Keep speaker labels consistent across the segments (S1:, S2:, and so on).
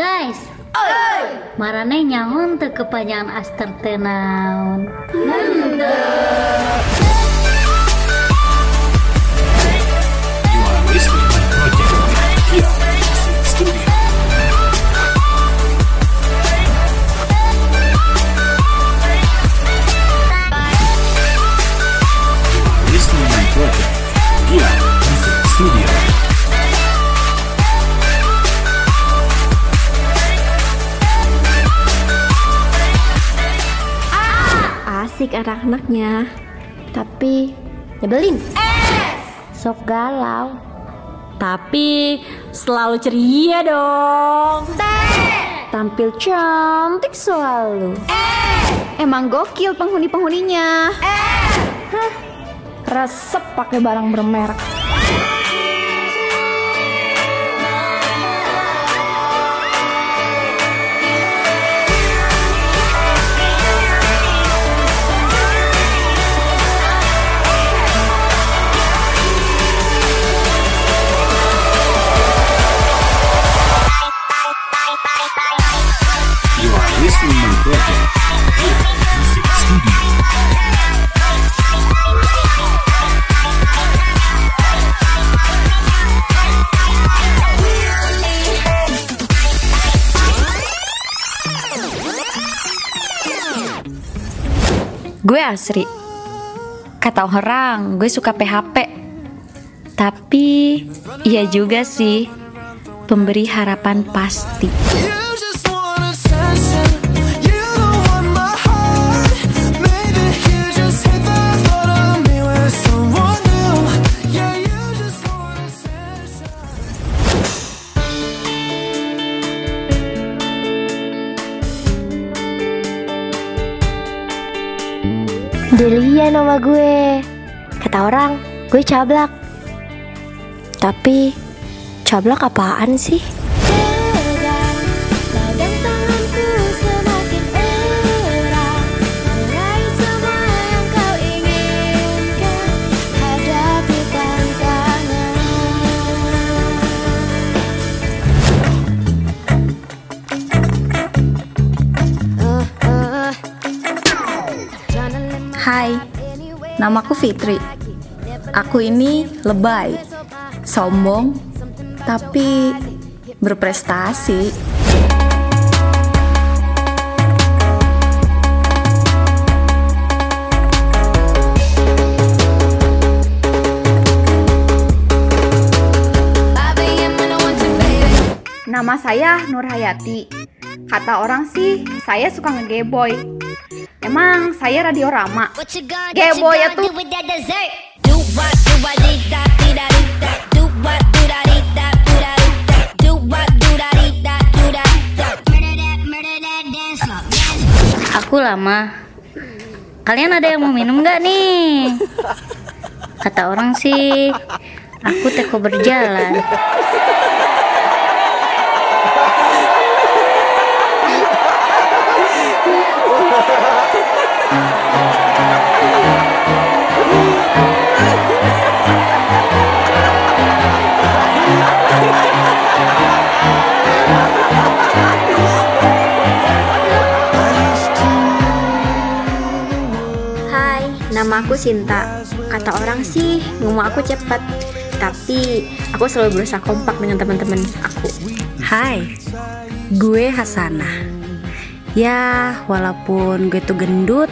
S1: Guys, marane nyaon teu kepanjangan aster naon?
S2: You
S3: anak-anaknya, tapi nyebelin. Sok galau.
S4: Tapi selalu ceria dong.
S3: Tampil cantik selalu.
S5: Emang gokil penghuni-penghuninya.
S3: Hah, resep pakai barang bermerek.
S4: Asri. Kata orang, gue suka PHP. Tapi iya juga sih. Pemberi harapan pasti.
S3: Delia nama gue. Kata orang, gue cablak. Tapi cablak apaan sih?
S4: Namaku Fitri. Aku ini lebay, sombong, tapi berprestasi.
S5: Nama saya Nur Hayati. Kata orang sih, saya suka ngegeboy. Emang saya radio Rama. Geboy ya tuh.
S1: Aku lama. Kalian ada yang mau minum nggak nih? Kata orang sih, aku teko berjalan.
S3: Nama aku Sinta. Kata orang sih ngomong aku cepet. Tapi aku selalu berusaha kompak dengan teman-teman aku.
S4: Hai, gue Hasanah. Ya, walaupun gue tuh gendut,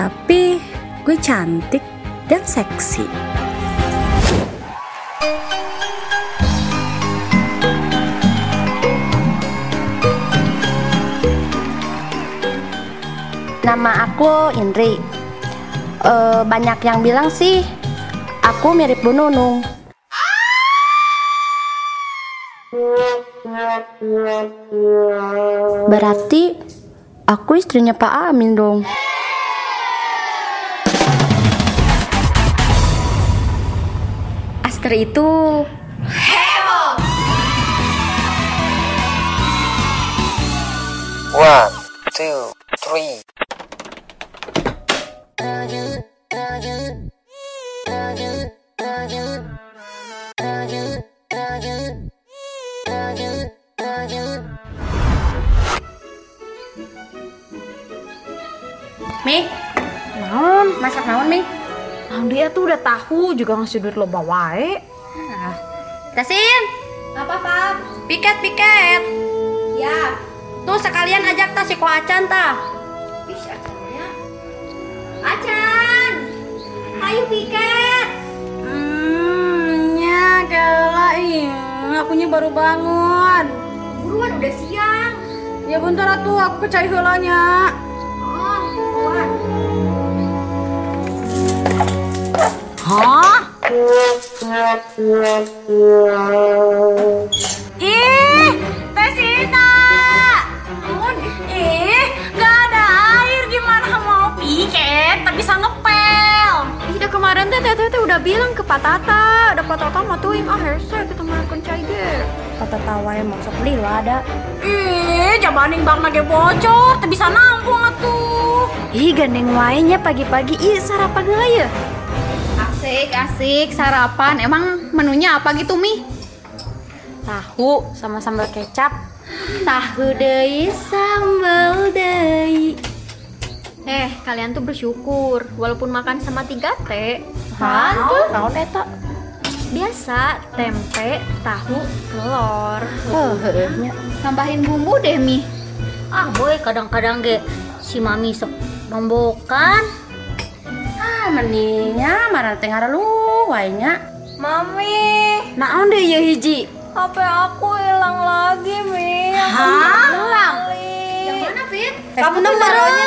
S4: tapi gue cantik dan seksi.
S3: Nama aku Indri. Eh, banyak yang bilang sih aku mirip Bu Nunung. Berarti aku istrinya Pak Amin dong.
S4: Aster itu
S6: One, two, three.
S3: Mi,
S7: Naon?
S3: masak naon Mi?
S7: Nah, dia tuh udah tahu juga ngasih duit lo bawae.
S3: Tasin,
S8: Apa, Pap?
S3: piket piket.
S8: Ya.
S3: Tuh sekalian ajak tas si Ko Acan tah.
S8: Ih, acaranya. Acan. Ayo piket.
S9: Hmm, nya gela iya. Akunya baru bangun.
S8: Buruan udah siang.
S9: Ya bentar atuh aku ke cai Hah? Ih, Tesina. Ih, gak ada air gimana mau piket tapi bisa ngepel.
S8: Ih, kemarin teh teh teh udah bilang ke Pak Tata, ada Pak Tata mah tuh ah hese kita makan cai ge.
S3: Kata tawa yang mau sok lila ada.
S9: Ih, jabaning bang nage bocor, tapi bisa nampung atuh.
S8: Ih, gandeng wae pagi-pagi ih sarapan geula ya. Asik, asik sarapan. Emang menunya apa gitu, Mi?
S3: Tahu sama sambal kecap.
S8: Tahu deui sambal deui. Eh, kalian tuh bersyukur walaupun makan sama 3T. Hantu.
S3: Naon eta?
S8: Biasa tempe, tahu, telur.
S3: Oh.
S8: Tambahin bumbu deh, Mi.
S3: Ah boy kadang-kadang ge si mami sok nombokan. Ah mendingnya marah teh ngaralu wae nya.
S8: Mami, naon deh ya hiji? HP aku hilang lagi, Mi.
S9: Hah?
S8: Hilang. Yang mana, Fit?
S3: Kamu naronya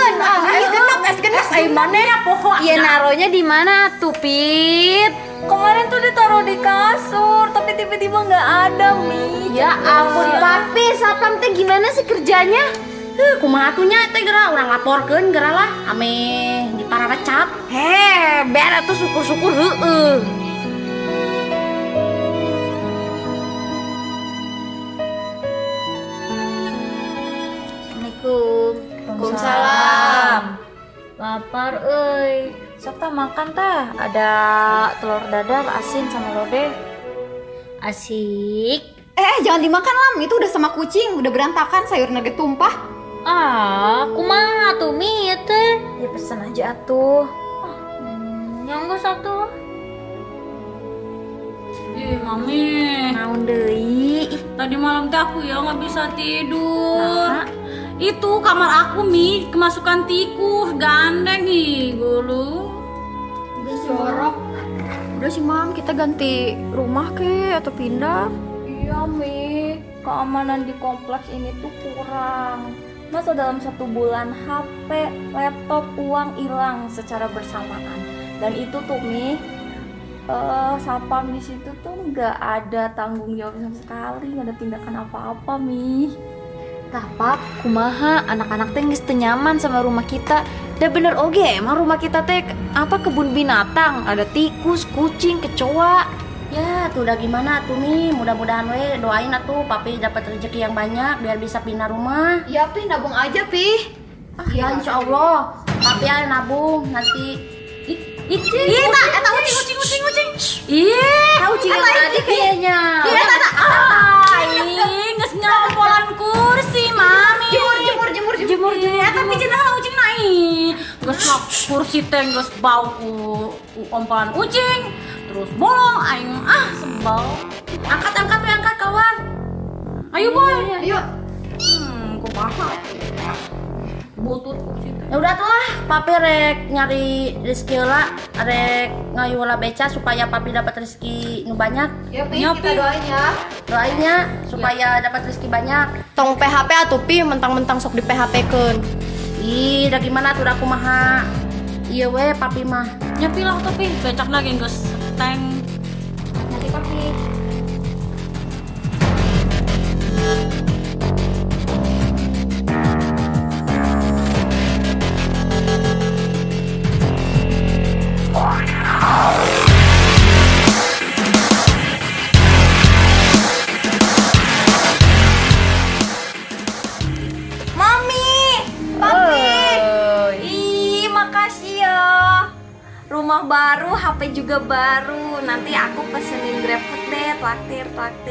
S3: es genep es genep ai maneh poho.
S8: Iya naronya di mana tuh, Pit? Kemarin tuh ditaruh di kasur, tapi tiba-tiba nggak ada, Mi. Ya ampun, Papi, satpam teh gimana sih kerjanya?
S3: Heuh kumaha atunya teh geura urang laporkeun geura lah ame di pararecap.
S8: Heh, beres tuh syukur-syukur heeh. Assalamualaikum.
S3: Waalaikumsalam. Lapar euy.
S8: Sok tah makan tah. Ada telur dadar asin sama lodeh.
S3: Asik.
S7: Eh, jangan dimakan lam. Itu udah sama kucing, udah berantakan sayur nugget tumpah.
S3: Ah, kumaha tuh mi ieu teh?
S8: Ya pesen aja atuh.
S3: Yang geus satu.
S9: Ih, mami.
S8: Naon deui?
S9: Tadi malam teh aku ya nggak bisa tidur.
S8: Nah.
S9: Itu kamar aku mi kemasukan tikus gandeng ih gulu.
S7: Jorok.
S8: Udah sih mam, kita ganti rumah ke atau pindah?
S10: Iya Mi, keamanan di kompleks ini tuh kurang. Masa dalam satu bulan HP, laptop, uang hilang secara bersamaan. Dan itu tuh Mi, eh sapam di situ tuh nggak ada tanggung jawab sama sekali, nggak ada tindakan apa-apa Mi.
S8: Tapak, kumaha anak-anak teh teu nyaman sama rumah kita. Da bener oge, emang rumah kita teh apa kebun binatang, ada tikus, kucing, kecoa.
S3: Ya, tuh udah gimana tuh mi? Mudah-mudahan we doain atuh papi dapat rezeki yang banyak biar bisa pindah rumah.
S7: Ya, Pi, nabung aja, Pi.
S3: Ah, ya insya Allah. Papi ada nabung nanti. Ih, Ih,
S9: tak, eta ucing ucing ucing ucing. Ih,
S3: tahu cing tadi kayaknya.
S9: Iya, tak, tak. Ah, geus nyompolan kursi, mami.
S7: Jemur, jemur, jemur, jemur.
S9: Jemur, eta pijeun lah ucing naik. Lok kursi teh geus bau ku ompolan ucing. Terus bolong aing ah sebal.
S3: Angkat angkat we angkat kawan.
S9: Ayo boy.
S7: Ayo.
S9: Hmm, kumaha? Butut kursi teh.
S3: Ya udah tuh lah, papi rek nyari rezeki lah, rek ngayu lah beca supaya papi dapat rezeki nu banyak.
S7: Ya, Pi,
S9: Ya,
S7: kita doain ya.
S3: Doainya supaya dapat rezeki banyak.
S8: Tong PHP atuh pi mentang-mentang sok di PHP keun.
S3: Ih, udah gimana tuh udah kumaha? Iya we papi mah.
S9: Nyepi lah tapi becak lagi geus seteng.
S8: Nanti papi.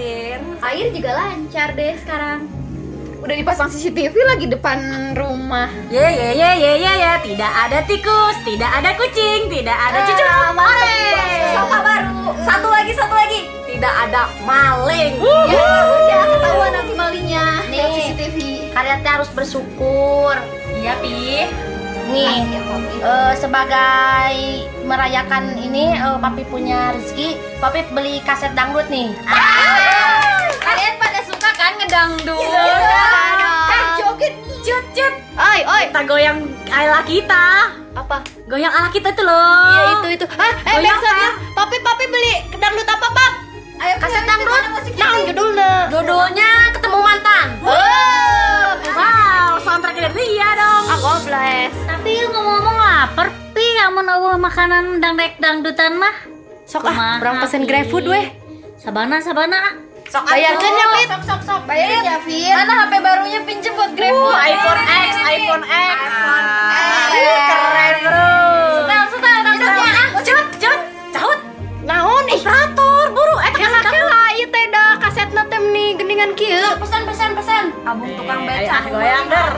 S10: Traktir.
S8: Air juga lancar deh sekarang.
S7: Udah dipasang CCTV lagi depan rumah.
S9: Ye ye ye ye ye ye, tidak ada tikus, tidak ada kucing, tidak ada cucu
S8: Sofa baru. Satu lagi, satu lagi. Tidak ada maling.
S7: Ya udah ketahuan nanti malingnya.
S3: Nih.
S7: Lihat CCTV.
S3: Kalian harus bersyukur.
S9: Iya pi.
S3: Nih, eh, sebagai merayakan ini eh, papi punya rezeki, papi beli kaset dangdut nih.
S8: Pada kan ngedangdut?
S7: Eh joget.
S9: Cut cut,
S7: Oi, oi.
S9: kita goyang ala kita.
S7: Apa?
S9: Goyang ala kita tuh loh.
S7: Iya itu itu. Ah, eh
S9: Goyang
S7: biasanya papi papi beli dangdut apa pap?
S8: Ayo
S3: Kaset dangdut.
S7: Nah judulnya.
S8: Jodohnya ketemu mantan.
S7: Oh,
S9: Wow, soundtrack dari dia dong.
S7: aku bless.
S3: Tapi ngomong-ngomong lapar, pi amun eueuh makanan dangdek dangdutan mah.
S7: Sok ah,
S3: Kumaha,
S7: berang pesen? GrabFood weh.
S3: Sabana sabana.
S8: Sok
S7: Bayarkan ya, Pit.
S8: Sok sok sok.
S7: Bayarin ya, Fit.
S8: Mana HP barunya pinjem buat GrabFood?
S9: iPhone X, iPhone X.
S8: X.
S9: Keren bro.
S8: Setel setel dangdutnya.
S9: Cut cut, caut.
S7: Naon?
S9: Operator, buru. Eh,
S7: Kela kela ieu teh da kaset tem nih geningan kieu.
S8: Pesan pesan pesan. Abang tukang beca.
S9: Ayo, goyang, Der.